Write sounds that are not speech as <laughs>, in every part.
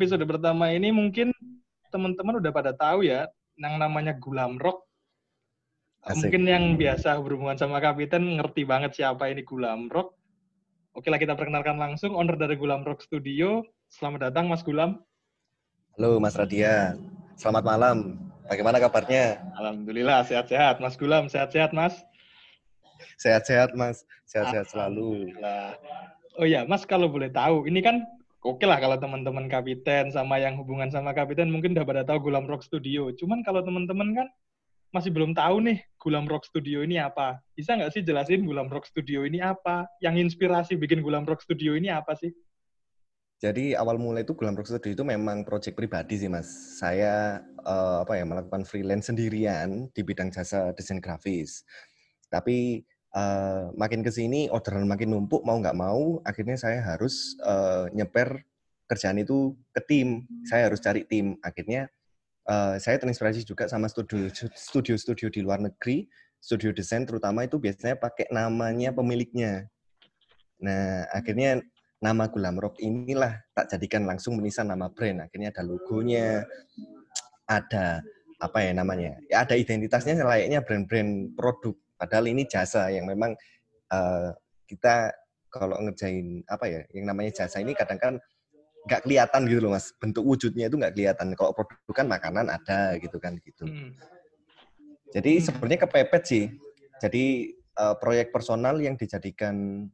episode pertama ini mungkin teman-teman udah pada tahu ya, yang namanya Gulam Rock. Asik. Mungkin yang biasa berhubungan sama Kapiten ngerti banget siapa ini Gulam Rock. Oke lah kita perkenalkan langsung owner dari Gulam Rock Studio. Selamat datang Mas Gulam. Halo Mas Radia, selamat malam. Bagaimana kabarnya? Alhamdulillah sehat-sehat. Mas Gulam sehat-sehat Mas. Sehat-sehat Mas, sehat-sehat selalu. Alhamdulillah. Oh ya Mas kalau boleh tahu, ini kan oke lah kalau teman-teman Kapiten sama yang hubungan sama Kapiten mungkin udah pada tahu Gulam Rock Studio. Cuman kalau teman-teman kan masih belum tahu nih Gulam Rock Studio ini apa. Bisa nggak sih jelasin Gulam Rock Studio ini apa? Yang inspirasi bikin Gulam Rock Studio ini apa sih? Jadi awal mulai itu Gulam Rock Studio itu memang proyek pribadi sih Mas. Saya eh, apa ya melakukan freelance sendirian di bidang jasa desain grafis. Tapi eh, makin ke sini orderan makin numpuk mau nggak mau akhirnya saya harus eh, nyeper kerjaan itu ke tim. Saya harus cari tim. Akhirnya eh, saya terinspirasi juga sama studio studio-studio di luar negeri, studio desain terutama itu biasanya pakai namanya pemiliknya. Nah, akhirnya nama Gulam Rock inilah tak jadikan langsung menisan nama brand. Akhirnya ada logonya, ada apa ya namanya? Ya ada identitasnya layaknya brand-brand produk. Padahal ini jasa yang memang eh, kita kalau ngerjain apa ya, yang namanya jasa ini kadang kan nggak kelihatan gitu loh mas. Bentuk wujudnya itu nggak kelihatan. Kalau produk kan makanan ada gitu kan gitu. Hmm. Jadi Hmm. sebenarnya kepepet sih. Jadi eh, proyek personal yang dijadikan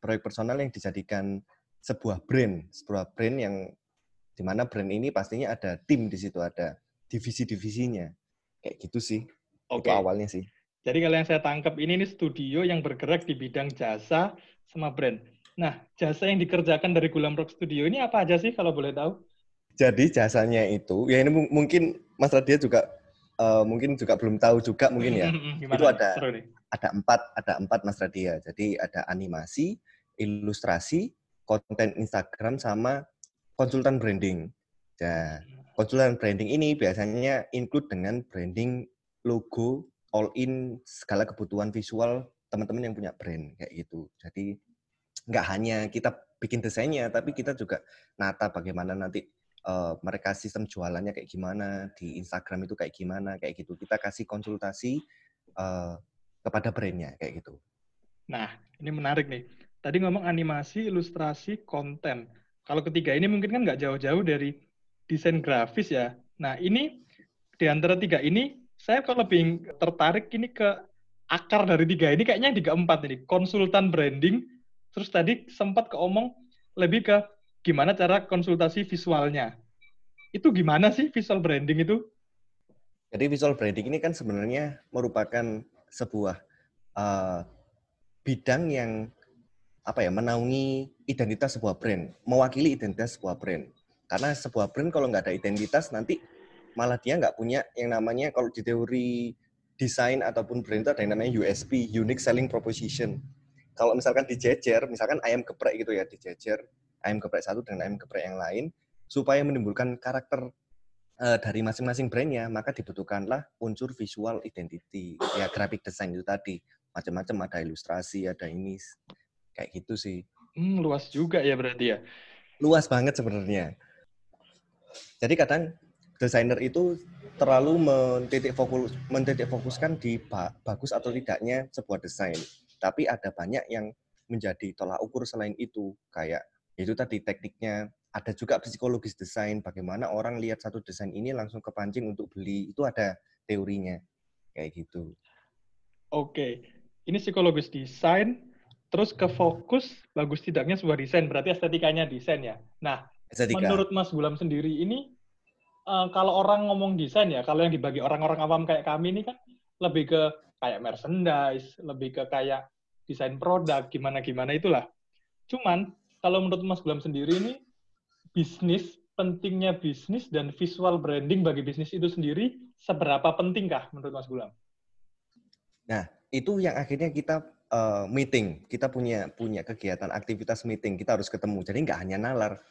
proyek personal yang dijadikan sebuah brand, sebuah brand yang di mana brand ini pastinya ada tim di situ, ada divisi-divisinya. Kayak gitu sih. Itu awalnya sih. Jadi kalau yang saya tangkap ini ini studio yang bergerak di bidang jasa sama brand. Nah, jasa yang dikerjakan dari Gulam Rock Studio ini apa aja sih kalau boleh tahu? Jadi jasanya itu, ya ini mung- mungkin Mas Radia juga eh, mungkin juga belum tahu juga mungkin ya. <laughs> Hmm, Gimana? Itu ada-. Ada empat, ada empat Mas Radia. Jadi ada animasi, ilustrasi, konten Instagram sama konsultan branding. Nah, konsultan branding ini biasanya include dengan branding logo all in segala kebutuhan visual teman-teman yang punya brand kayak gitu. Jadi nggak hanya kita bikin desainnya, tapi kita juga nata bagaimana nanti eh, mereka sistem jualannya kayak gimana di Instagram itu kayak gimana kayak gitu. Kita kasih konsultasi eh, kepada brandnya kayak gitu. Nah, ini menarik nih. Tadi ngomong animasi, ilustrasi, konten. Kalau ketiga ini mungkin kan nggak jauh-jauh dari desain grafis ya. Nah, ini di antara tiga ini, saya kok lebih tertarik ini ke akar dari tiga ini kayaknya di keempat ini. Konsultan branding, terus tadi sempat keomong lebih ke gimana cara konsultasi visualnya. Itu gimana sih visual branding itu? Jadi visual branding ini kan sebenarnya merupakan sebuah eh, bidang yang apa ya menaungi identitas sebuah brand, mewakili identitas sebuah brand. Karena sebuah brand kalau nggak ada identitas nanti malah dia nggak punya yang namanya kalau di teori desain ataupun brand itu ada yang namanya USP, Unique Selling Proposition. Kalau misalkan dijejer, misalkan ayam geprek gitu ya, dijejer ayam geprek satu dengan ayam geprek yang lain, supaya menimbulkan karakter eh, dari masing-masing brandnya, maka dibutuhkanlah unsur visual identity, ya graphic design itu tadi. Macam-macam ada ilustrasi, ada ini, kayak gitu sih. Hmm, luas juga ya berarti ya. Luas banget sebenarnya. Jadi kadang desainer itu terlalu mentitik fokus mentitik fokuskan di ba- bagus atau tidaknya sebuah desain. Tapi ada banyak yang menjadi tolak ukur selain itu, kayak itu tadi tekniknya. Ada juga psikologis desain, bagaimana orang lihat satu desain ini langsung kepancing untuk beli. Itu ada teorinya, kayak gitu. Oke, ini psikologis desain, terus ke fokus bagus tidaknya sebuah desain, berarti estetikanya desain ya. Nah, Estetika. menurut Mas Gulam sendiri ini, eh, kalau orang ngomong desain ya, kalau yang dibagi orang-orang awam kayak kami ini kan lebih ke kayak merchandise, lebih ke kayak desain produk, gimana-gimana itulah. Cuman, kalau menurut Mas Gulam sendiri ini, bisnis, pentingnya bisnis dan visual branding bagi bisnis itu sendiri, seberapa pentingkah menurut Mas Gulam? Nah, itu yang akhirnya kita eh, meeting, kita punya punya kegiatan aktivitas meeting, kita harus ketemu. Jadi nggak hanya nalar.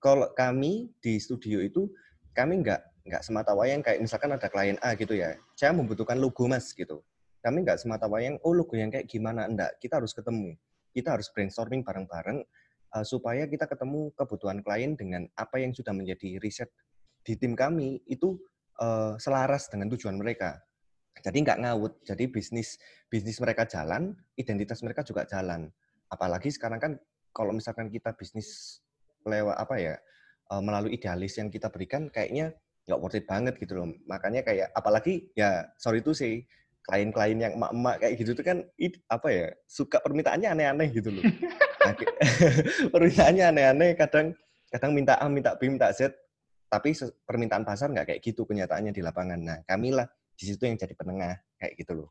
Kalau kami di studio itu, kami nggak nggak semata wayang kayak misalkan ada klien A gitu ya, saya membutuhkan logo mas gitu. Kami nggak semata wayang, oh logo yang kayak gimana, enggak. Kita harus ketemu. Kita harus brainstorming bareng-bareng. uh, supaya kita ketemu kebutuhan klien dengan apa yang sudah menjadi riset di tim kami itu uh, selaras dengan tujuan mereka. Jadi nggak ngawut. Jadi bisnis bisnis mereka jalan, identitas mereka juga jalan. Apalagi sekarang kan kalau misalkan kita bisnis lewat apa ya uh, melalui idealis yang kita berikan, kayaknya nggak worth it banget gitu loh. Makanya kayak apalagi ya sorry itu sih klien-klien yang emak-emak kayak gitu tuh kan apa ya suka permintaannya aneh-aneh gitu loh. <laughs> Nah, <laughs> permintaannya aneh-aneh kadang kadang minta A, minta B, minta Z, tapi permintaan pasar nggak kayak gitu kenyataannya di lapangan. Nah, kamilah di situ yang jadi penengah kayak gitu loh.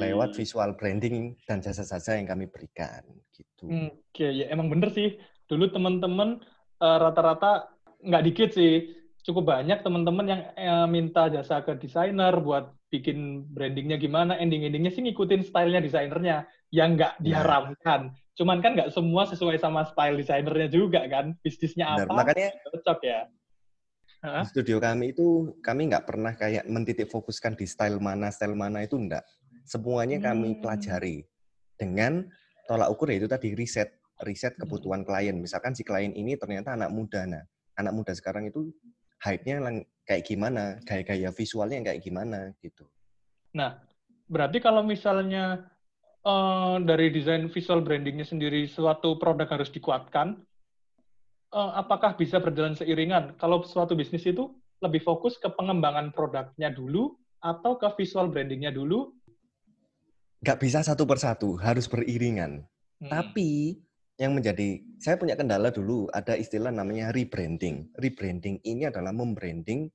Lewat visual branding dan jasa-jasa yang kami berikan gitu. Oke, okay, ya emang bener sih. Dulu teman-teman uh, rata-rata nggak dikit sih, cukup banyak teman-teman yang uh, minta jasa ke desainer buat bikin brandingnya gimana, ending-endingnya sih ngikutin stylenya desainernya yang nggak iya. diharamkan. Nah. Cuman kan nggak semua sesuai sama style desainernya juga kan, bisnisnya apa, Benar. makanya cocok ya. Di studio kami itu kami nggak pernah kayak mentitik fokuskan di style mana, style mana itu enggak. Semuanya kami hmm. pelajari dengan tolak ukur yaitu tadi riset, riset hmm. kebutuhan klien. Misalkan si klien ini ternyata anak muda, nah anak muda sekarang itu hype-nya kayak gimana, gaya-gaya visualnya kayak gimana gitu. Nah, berarti kalau misalnya uh, dari desain visual brandingnya sendiri suatu produk harus dikuatkan, uh, apakah bisa berjalan seiringan? Kalau suatu bisnis itu lebih fokus ke pengembangan produknya dulu atau ke visual brandingnya dulu? Gak bisa satu persatu, harus beriringan. Hmm. Tapi yang menjadi saya punya kendala dulu ada istilah namanya rebranding. Rebranding ini adalah membranding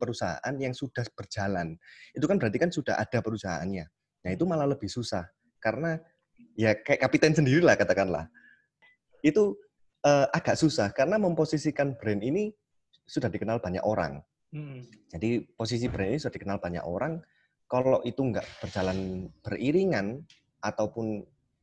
perusahaan yang sudah berjalan. Itu kan berarti kan sudah ada perusahaannya. Nah, itu malah lebih susah karena ya kayak kapiten sendiri lah katakanlah. Itu uh, agak susah karena memposisikan brand ini sudah dikenal banyak orang. Hmm. Jadi posisi brand ini sudah dikenal banyak orang. Kalau itu nggak berjalan beriringan ataupun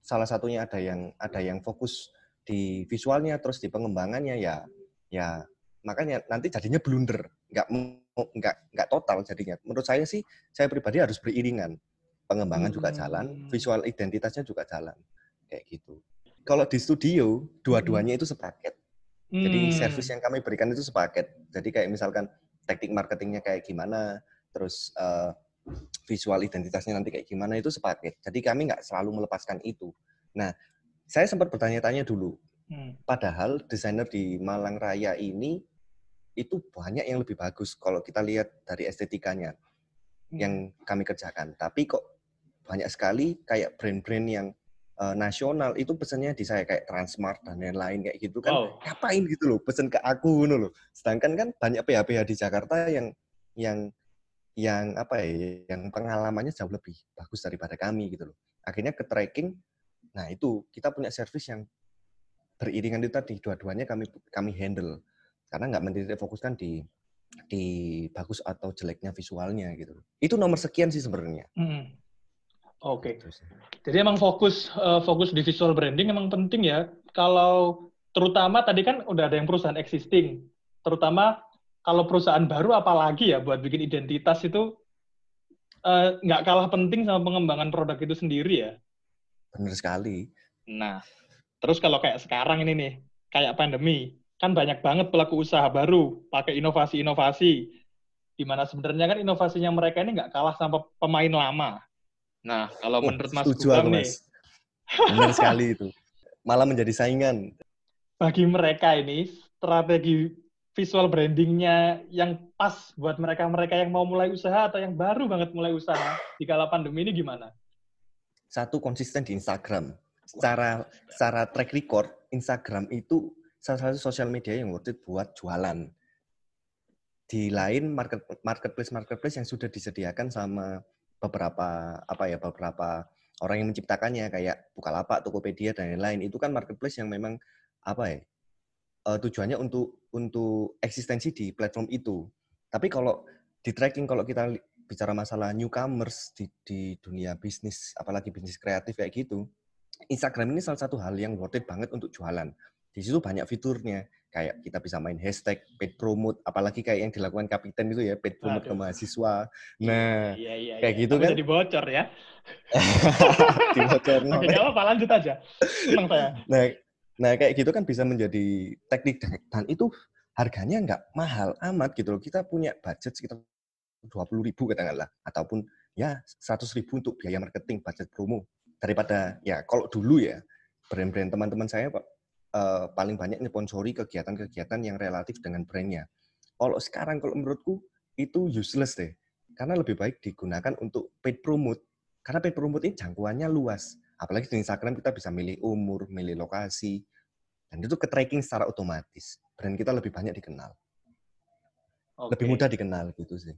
salah satunya ada yang ada yang fokus di visualnya terus di pengembangannya ya ya makanya nanti jadinya blunder nggak nggak nggak total jadinya menurut saya sih saya pribadi harus beriringan pengembangan hmm. juga jalan hmm. visual identitasnya juga jalan kayak gitu kalau di studio dua-duanya itu sepaket hmm. jadi service yang kami berikan itu sepaket jadi kayak misalkan teknik marketingnya kayak gimana terus uh, visual identitasnya nanti kayak gimana itu sepaket. Jadi kami nggak selalu melepaskan itu. Nah, saya sempat bertanya-tanya dulu. Hmm. Padahal desainer di Malang Raya ini itu banyak yang lebih bagus kalau kita lihat dari estetikanya hmm. yang kami kerjakan. Tapi kok banyak sekali kayak brand-brand yang uh, nasional itu pesannya di saya kayak Transmart dan lain-lain kayak gitu kan. Oh. Ngapain gitu loh pesen ke aku loh. Sedangkan kan banyak PH-PH di Jakarta yang yang yang apa ya, yang pengalamannya jauh lebih bagus daripada kami gitu loh. Akhirnya ke tracking, nah itu kita punya service yang beriringan itu tadi dua-duanya kami kami handle karena nggak menitik fokuskan di di bagus atau jeleknya visualnya gitu. Itu nomor sekian sih sebenarnya. Hmm. Oke. Okay. Gitu Jadi emang fokus uh, fokus di visual branding emang penting ya. Kalau terutama tadi kan udah ada yang perusahaan existing, terutama kalau perusahaan baru apalagi ya buat bikin identitas itu eh, nggak uh, kalah penting sama pengembangan produk itu sendiri ya. Benar sekali. Nah, terus kalau kayak sekarang ini nih, kayak pandemi, kan banyak banget pelaku usaha baru pakai inovasi-inovasi, di mana sebenarnya kan inovasinya mereka ini nggak kalah sama pemain lama. Nah, kalau oh, menurut Mas Gugam nih, benar sekali itu. Malah menjadi saingan. Bagi mereka ini strategi visual brandingnya yang pas buat mereka-mereka yang mau mulai usaha atau yang baru banget mulai usaha di kala pandemi ini gimana? Satu konsisten di Instagram. Secara secara track record Instagram itu salah satu sosial media yang worth it buat jualan. Di lain market marketplace marketplace yang sudah disediakan sama beberapa apa ya beberapa orang yang menciptakannya kayak Bukalapak, Tokopedia dan lain-lain itu kan marketplace yang memang apa ya uh, tujuannya untuk untuk eksistensi di platform itu. Tapi kalau di tracking kalau kita bicara masalah newcomers di, di dunia bisnis, apalagi bisnis kreatif kayak gitu, Instagram ini salah satu hal yang worth it banget untuk jualan. Di situ banyak fiturnya, kayak kita bisa main hashtag, paid promote, apalagi kayak yang dilakukan kapiten itu ya, paid promote Aduh. ke mahasiswa. Nah, iya, iya, kayak iya. gitu kan. Jadi bocor ya. <laughs> Dibocor. Oke, apa-apa, lanjut aja. Senang saya. Nah, Nah, kayak gitu kan bisa menjadi teknik dan itu harganya nggak mahal amat gitu loh. Kita punya budget sekitar 20 ribu katakanlah. Ataupun ya 100 ribu untuk biaya marketing, budget promo. Daripada, ya kalau dulu ya, brand-brand teman-teman saya uh, paling banyak nyponsori kegiatan-kegiatan yang relatif dengan brandnya. Kalau sekarang, kalau menurutku, itu useless deh. Karena lebih baik digunakan untuk paid promote. Karena paid promote ini jangkauannya luas Apalagi di Instagram kita bisa milih umur, milih lokasi, dan itu ke tracking secara otomatis. Brand kita lebih banyak dikenal. Okay. Lebih mudah dikenal gitu sih.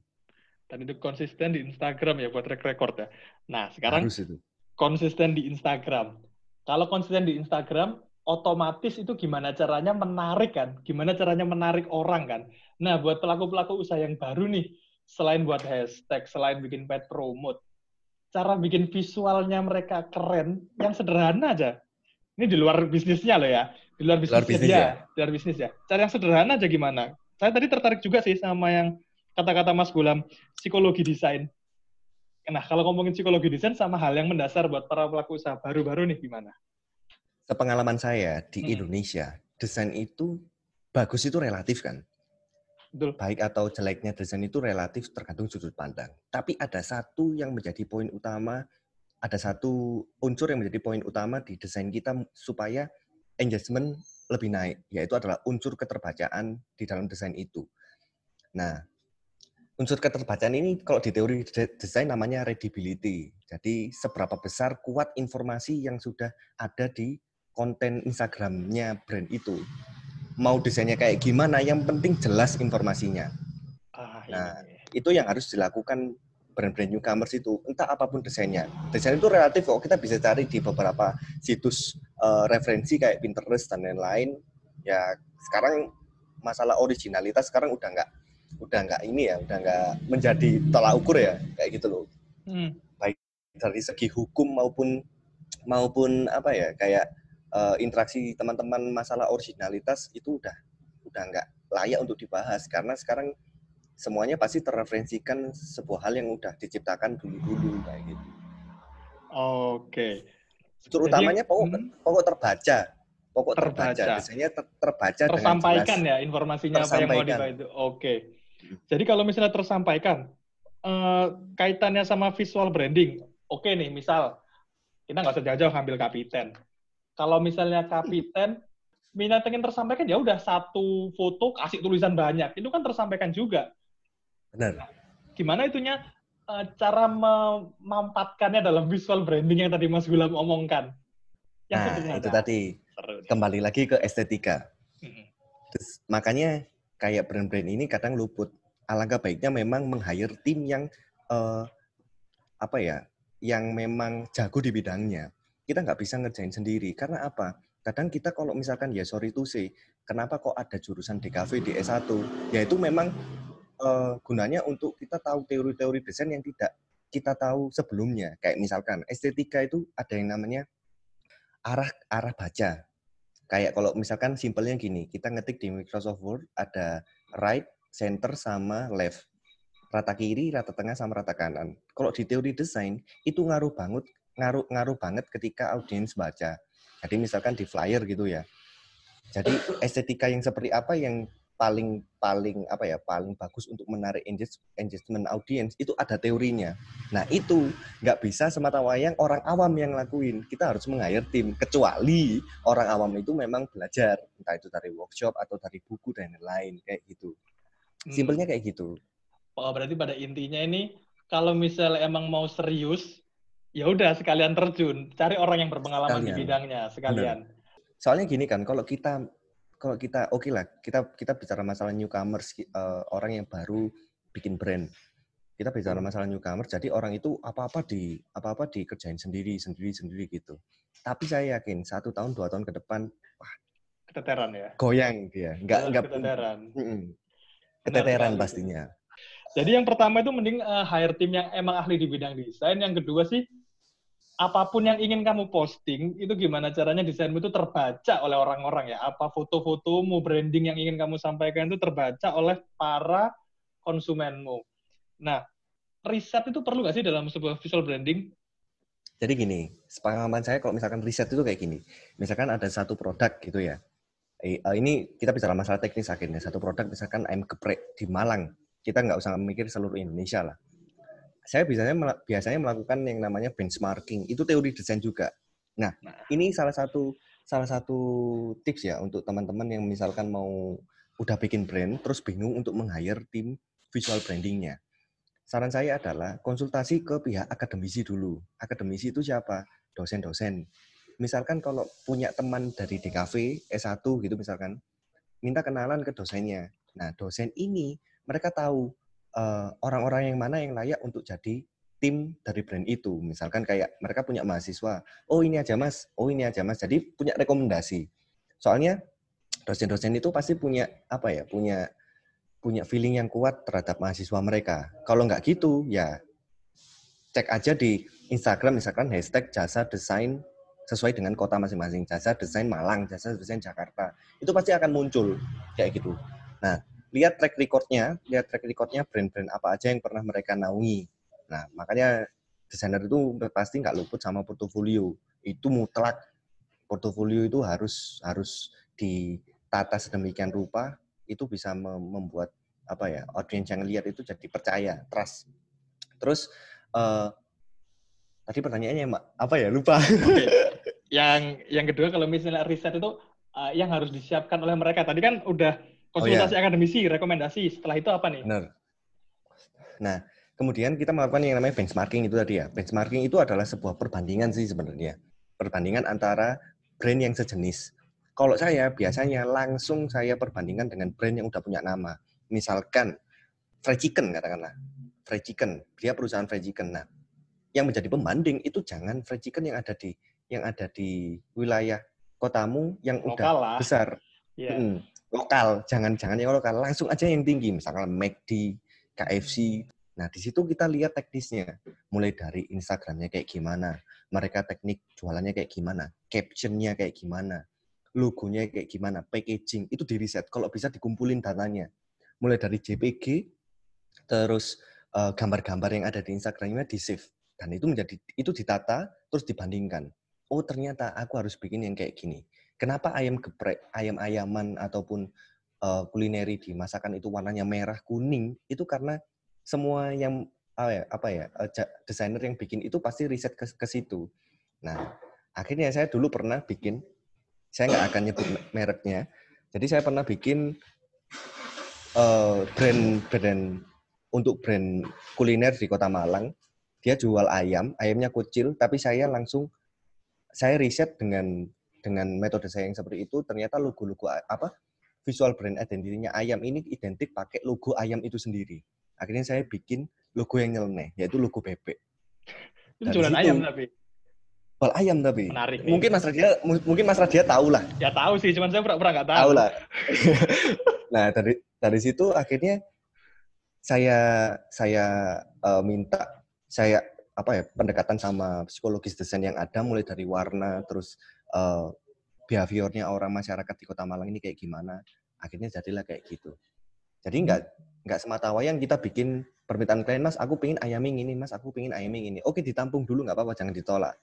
Dan itu konsisten di Instagram ya buat track record ya. Nah, sekarang Harus itu. konsisten di Instagram. Kalau konsisten di Instagram, otomatis itu gimana caranya menarik kan? Gimana caranya menarik orang kan? Nah, buat pelaku-pelaku usaha yang baru nih, selain buat hashtag, selain bikin paid promote, cara bikin visualnya mereka keren, yang sederhana aja. Ini di luar bisnisnya loh ya, di luar bisnisnya luar bisnis ya, di luar bisnis ya. Cara yang sederhana aja gimana? Saya tadi tertarik juga sih sama yang kata-kata Mas Gulam, psikologi desain. Nah, kalau ngomongin psikologi desain sama hal yang mendasar buat para pelaku usaha baru-baru nih gimana? Sepengalaman saya di hmm. Indonesia, desain itu bagus itu relatif kan. Betul. Baik atau jeleknya desain itu relatif tergantung sudut pandang. Tapi ada satu yang menjadi poin utama, ada satu unsur yang menjadi poin utama di desain kita supaya engagement lebih naik, yaitu adalah unsur keterbacaan di dalam desain itu. Nah, unsur keterbacaan ini kalau di teori desain namanya readability. Jadi seberapa besar kuat informasi yang sudah ada di konten Instagramnya brand itu mau desainnya kayak gimana, yang penting jelas informasinya. Ah, iya. Nah, itu yang harus dilakukan brand-brand newcomers itu, entah apa pun desainnya. Desain itu relatif kok, kita bisa cari di beberapa situs uh, referensi kayak Pinterest dan lain-lain. Ya, sekarang masalah originalitas sekarang udah nggak udah nggak ini ya, udah nggak menjadi tolak ukur ya, kayak gitu loh. Hmm. Baik dari segi hukum maupun maupun apa ya, kayak uh, interaksi teman-teman masalah originalitas itu udah udah nggak layak untuk dibahas karena sekarang semuanya pasti terreferensikan sebuah hal yang udah diciptakan dulu-dulu kayak gitu. Oke. Terutamanya pokok hmm. pokok terbaca, pokok terbaca, terbaca. biasanya ter, terbaca tersampaikan ya informasinya apa yang mau dibaca itu. Oke. Hmm. Jadi kalau misalnya tersampaikan uh, kaitannya sama visual branding, oke nih misal kita nggak usah jauh-jauh ngambil kapiten kalau misalnya kapiten minat ingin tersampaikan ya udah satu foto kasih tulisan banyak. Itu kan tersampaikan juga. Benar. Nah, gimana itunya uh, cara memampatkannya dalam visual branding yang tadi Mas Gulam omongkan? Yang nah itu tadi. Kembali lagi ke estetika. Terus, makanya kayak brand-brand ini kadang luput. Alangkah baiknya memang meng-hire tim yang uh, apa ya yang memang jago di bidangnya kita nggak bisa ngerjain sendiri. Karena apa? Kadang kita kalau misalkan ya sorry to say, kenapa kok ada jurusan DKV di S1? Ya itu memang uh, gunanya untuk kita tahu teori-teori desain yang tidak kita tahu sebelumnya. Kayak misalkan estetika itu ada yang namanya arah arah baca. Kayak kalau misalkan simpelnya gini, kita ngetik di Microsoft Word ada right, center sama left. Rata kiri, rata tengah sama rata kanan. Kalau di teori desain itu ngaruh banget ngaruh ngaruh banget ketika audiens baca. Jadi misalkan di flyer gitu ya. Jadi estetika yang seperti apa yang paling paling apa ya paling bagus untuk menarik engagement audiens itu ada teorinya. Nah itu nggak bisa semata wayang orang awam yang lakuin. Kita harus meng tim. Kecuali orang awam itu memang belajar entah itu dari workshop atau dari buku dan lain-lain kayak gitu. Hmm. Simpelnya kayak gitu. Oh berarti pada intinya ini kalau misalnya emang mau serius ya udah sekalian terjun, cari orang yang berpengalaman sekalian. di bidangnya sekalian. Bener. Soalnya gini kan, kalau kita kalau kita oke okay lah, kita kita bicara masalah newcomers uh, orang yang baru bikin brand. Kita bicara hmm. masalah newcomer, jadi orang itu apa-apa di apa-apa dikerjain sendiri, sendiri, sendiri gitu. Tapi saya yakin satu tahun, dua tahun ke depan, wah, keteteran ya. Goyang dia, nggak nggak keteteran. Keteteran pastinya. Jadi yang pertama itu mending uh, hire tim yang emang ahli di bidang desain. Yang kedua sih apa pun yang ingin kamu posting, itu gimana caranya desainmu itu terbaca oleh orang-orang ya? Apa foto-fotomu, branding yang ingin kamu sampaikan itu terbaca oleh para konsumenmu. Nah, riset itu perlu nggak sih dalam sebuah visual branding? Jadi gini, pengalaman saya kalau misalkan riset itu kayak gini. Misalkan ada satu produk gitu ya. Eh, ini kita bicara masalah teknis akhirnya. Satu produk misalkan ayam geprek di Malang. Kita nggak usah mikir seluruh Indonesia lah. Saya biasanya biasanya melakukan yang namanya benchmarking. Itu teori desain juga. Nah, nah, ini salah satu salah satu tips ya untuk teman-teman yang misalkan mau udah bikin brand terus bingung untuk meng-hire tim visual brandingnya saran saya adalah konsultasi ke pihak akademisi dulu. Akademisi itu siapa? Dosen-dosen. Misalkan kalau punya teman dari DKV, S1 gitu misalkan, minta kenalan ke dosennya. Nah, dosen ini mereka tahu eh, orang-orang yang mana yang layak untuk jadi tim dari brand itu. Misalkan kayak mereka punya mahasiswa, oh ini aja mas, oh ini aja mas. Jadi punya rekomendasi. Soalnya dosen-dosen itu pasti punya apa ya, punya punya feeling yang kuat terhadap mahasiswa mereka. Kalau nggak gitu, ya cek aja di Instagram misalkan hashtag jasa desain sesuai dengan kota masing-masing. Jasa desain Malang, jasa desain Jakarta. Itu pasti akan muncul kayak gitu. Nah, lihat track recordnya, lihat track recordnya brand-brand apa aja yang pernah mereka naungi. Nah, makanya desainer itu pasti nggak luput sama portofolio. Itu mutlak. Portofolio itu harus harus ditata sedemikian rupa itu bisa membuat apa ya audiens yang lihat itu jadi percaya trust terus uh, tadi pertanyaannya apa ya lupa <laughs> yang yang kedua kalau misalnya riset itu uh, yang harus disiapkan oleh mereka tadi kan udah konsultasi oh, iya. akademisi rekomendasi setelah itu apa nih benar nah kemudian kita melakukan yang namanya benchmarking itu tadi ya benchmarking itu adalah sebuah perbandingan sih sebenarnya perbandingan antara brand yang sejenis kalau saya biasanya langsung saya perbandingkan dengan brand yang udah punya nama. Misalkan fried chicken katakanlah. Fried chicken, dia perusahaan fried chicken. Nah, yang menjadi pembanding itu jangan fried chicken yang ada di yang ada di wilayah kotamu yang lokal udah lah. besar. Yeah. Hmm, lokal, jangan jangan yang lokal, langsung aja yang tinggi, misalkan McD, KFC. Nah, di situ kita lihat teknisnya, mulai dari Instagramnya kayak gimana, mereka teknik jualannya kayak gimana, captionnya kayak gimana, logonya kayak gimana, packaging, itu di riset. Kalau bisa dikumpulin datanya. Mulai dari JPG, terus eh, gambar-gambar yang ada di Instagramnya di save. Dan itu menjadi itu ditata, terus dibandingkan. Oh ternyata aku harus bikin yang kayak gini. Kenapa ayam geprek, ayam-ayaman ataupun uh, kulineri di masakan itu warnanya merah kuning? Itu karena semua yang apa ya, apa ya uh, desainer yang bikin itu pasti riset ke, ke situ. Nah, akhirnya saya dulu pernah bikin saya nggak akan nyebut mereknya. Jadi saya pernah bikin uh, brand brand untuk brand kuliner di Kota Malang. Dia jual ayam, ayamnya kecil, tapi saya langsung saya riset dengan dengan metode saya yang seperti itu. Ternyata logo-logo apa visual brand identity-nya ayam ini identik pakai logo ayam itu sendiri. Akhirnya saya bikin logo yang nyeleneh, yaitu logo bebek. Itu jualan ayam tapi Bal ayam tapi. Menarik. Mungkin Mas Radia mungkin Mas Radia tahu lah. Ya tahu sih, cuman saya pernah nggak tahu. Tahu lah. <laughs> nah, dari dari situ akhirnya saya saya uh, minta saya apa ya pendekatan sama psikologis desain yang ada mulai dari warna terus uh, behaviornya orang masyarakat di Kota Malang ini kayak gimana akhirnya jadilah kayak gitu jadi nggak nggak semata wayang kita bikin permintaan klien mas aku pingin ayaming ini mas aku pingin ayaming ini oke ditampung dulu nggak apa-apa jangan ditolak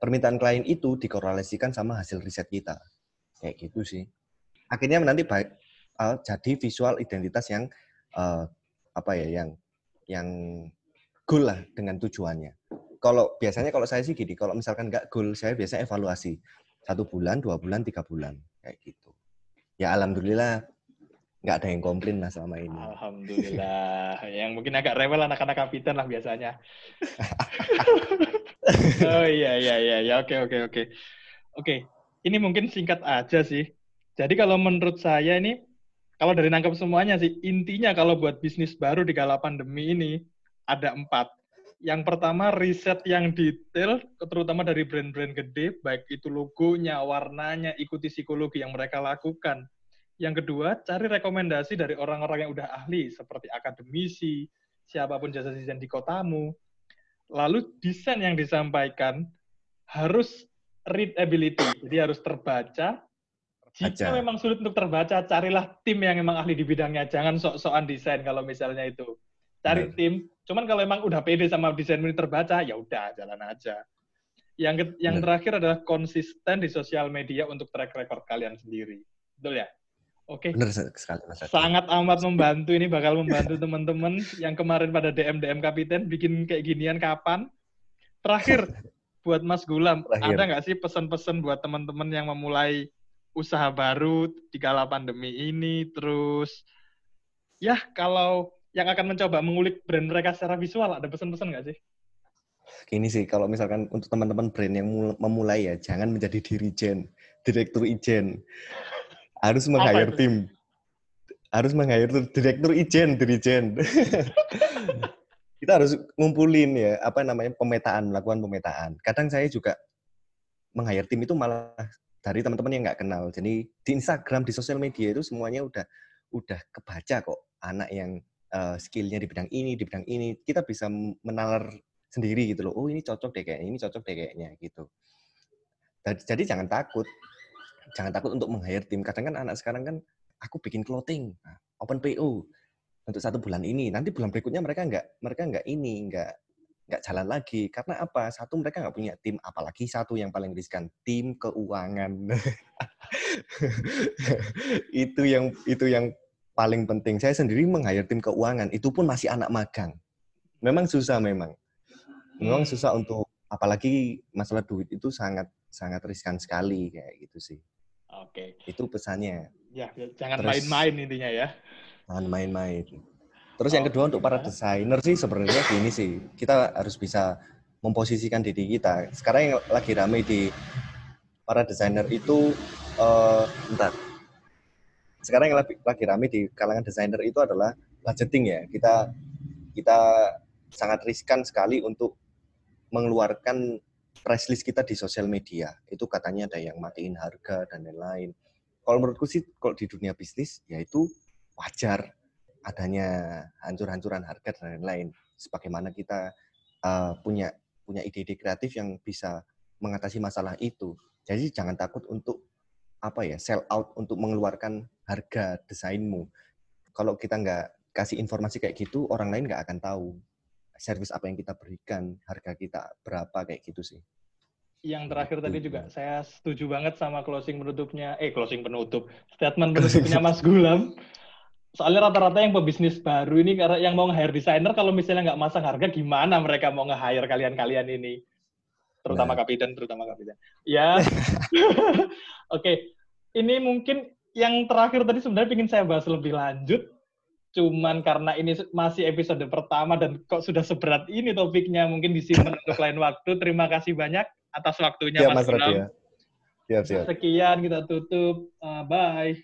permintaan klien itu dikorelasikan sama hasil riset kita. Kayak gitu sih. Akhirnya nanti baik uh, jadi visual identitas yang uh, apa ya yang yang goal lah dengan tujuannya. Kalau biasanya kalau saya sih gini, kalau misalkan nggak goal, saya biasanya evaluasi satu bulan, dua bulan, tiga bulan kayak gitu. Ya alhamdulillah nggak ada yang komplain lah selama ini. Alhamdulillah. <laughs> yang mungkin agak rewel anak-anak kapitan lah biasanya. <laughs> oh iya iya iya ya oke oke oke. Oke, ini mungkin singkat aja sih. Jadi kalau menurut saya ini kalau dari nangkep semuanya sih intinya kalau buat bisnis baru di kala pandemi ini ada empat. Yang pertama riset yang detail, terutama dari brand-brand gede, baik itu logonya, warnanya, ikuti psikologi yang mereka lakukan yang kedua, cari rekomendasi dari orang-orang yang udah ahli, seperti akademisi, siapa pun jasa desain di kotamu. Lalu desain yang disampaikan harus readability, jadi harus terbaca. Jika memang sulit untuk terbaca, carilah tim yang memang ahli di bidangnya. Jangan sok-sokan desain kalau misalnya itu. Cari Benar. tim. Cuman kalau memang udah pede sama desain ini terbaca, ya udah jalan aja. Yang yang terakhir adalah konsisten di sosial media untuk track record kalian sendiri. Betul ya? Oke. Benar sekali Mas. Sangat amat membantu ini bakal membantu teman-teman yang kemarin pada DM DM kapiten bikin kayak ginian kapan. Terakhir <laughs> buat Mas Gulam, Terakhir. ada nggak sih pesan-pesan buat teman-teman yang memulai usaha baru di kala pandemi ini terus ya kalau yang akan mencoba mengulik brand mereka secara visual ada pesan-pesan nggak sih? gini sih, kalau misalkan untuk teman-teman brand yang memulai ya, jangan menjadi dirijen, direktur ijen. Harus meng-hire tim. Harus meng-hire direktur ijen, dirijen. <laughs> Kita harus ngumpulin ya, apa namanya, pemetaan, melakukan pemetaan. Kadang saya juga meng-hire tim itu malah dari teman-teman yang nggak kenal. Jadi di Instagram, di sosial media itu semuanya udah udah kebaca kok anak yang uh, skillnya di bidang ini, di bidang ini. Kita bisa menalar sendiri gitu loh. Oh ini cocok deh kayaknya, ini cocok deh kayaknya gitu. Jadi jangan takut, jangan takut untuk meng-hire tim. Kadang kan anak sekarang kan, aku bikin clothing, nah, open PO untuk satu bulan ini. Nanti bulan berikutnya mereka nggak, mereka nggak ini, nggak nggak jalan lagi. Karena apa? Satu mereka nggak punya tim, apalagi satu yang paling riskan, tim keuangan. <laughs> itu yang itu yang paling penting. Saya sendiri meng-hire tim keuangan, itu pun masih anak magang. Memang susah memang memang hmm. susah untuk apalagi masalah duit itu sangat sangat riskan sekali kayak gitu sih. Oke. Okay. Itu pesannya. Ya, ya jangan main-main intinya ya. Jangan main-main. Terus oh, yang kedua untuk para desainer sih sebenarnya gini sih, kita harus bisa memposisikan diri kita. Sekarang yang lagi ramai di para desainer itu, uh, bentar. Sekarang yang lagi, lagi ramai di kalangan desainer itu adalah budgeting ya. Kita kita sangat riskan sekali untuk mengeluarkan price list kita di sosial media. Itu katanya ada yang matiin harga dan lain-lain. Kalau menurutku sih kalau di dunia bisnis ya itu wajar adanya hancur-hancuran harga dan lain-lain. Sebagaimana kita uh, punya punya ide-ide kreatif yang bisa mengatasi masalah itu. Jadi jangan takut untuk apa ya sell out untuk mengeluarkan harga desainmu. Kalau kita nggak kasih informasi kayak gitu, orang lain nggak akan tahu service apa yang kita berikan, harga kita berapa kayak gitu sih. Yang terakhir tadi gitu. juga saya setuju banget sama closing penutupnya, eh closing penutup, statement penutupnya <laughs> Mas Gulam. Soalnya rata-rata yang pebisnis baru ini karena yang mau nge-hire desainer kalau misalnya nggak masang harga gimana mereka mau nge-hire kalian-kalian ini? Terutama nah. kapiten, terutama kapiten. Ya. <laughs> <laughs> Oke. okay. Ini mungkin yang terakhir tadi sebenarnya ingin saya bahas lebih lanjut cuman karena ini masih episode pertama dan kok sudah seberat ini topiknya mungkin disimpan <laughs> untuk lain waktu. Terima kasih banyak atas waktunya ya, Mas, Mas. Siap, siap. Sekian kita tutup. Uh, bye.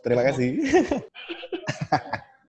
Terima kasih.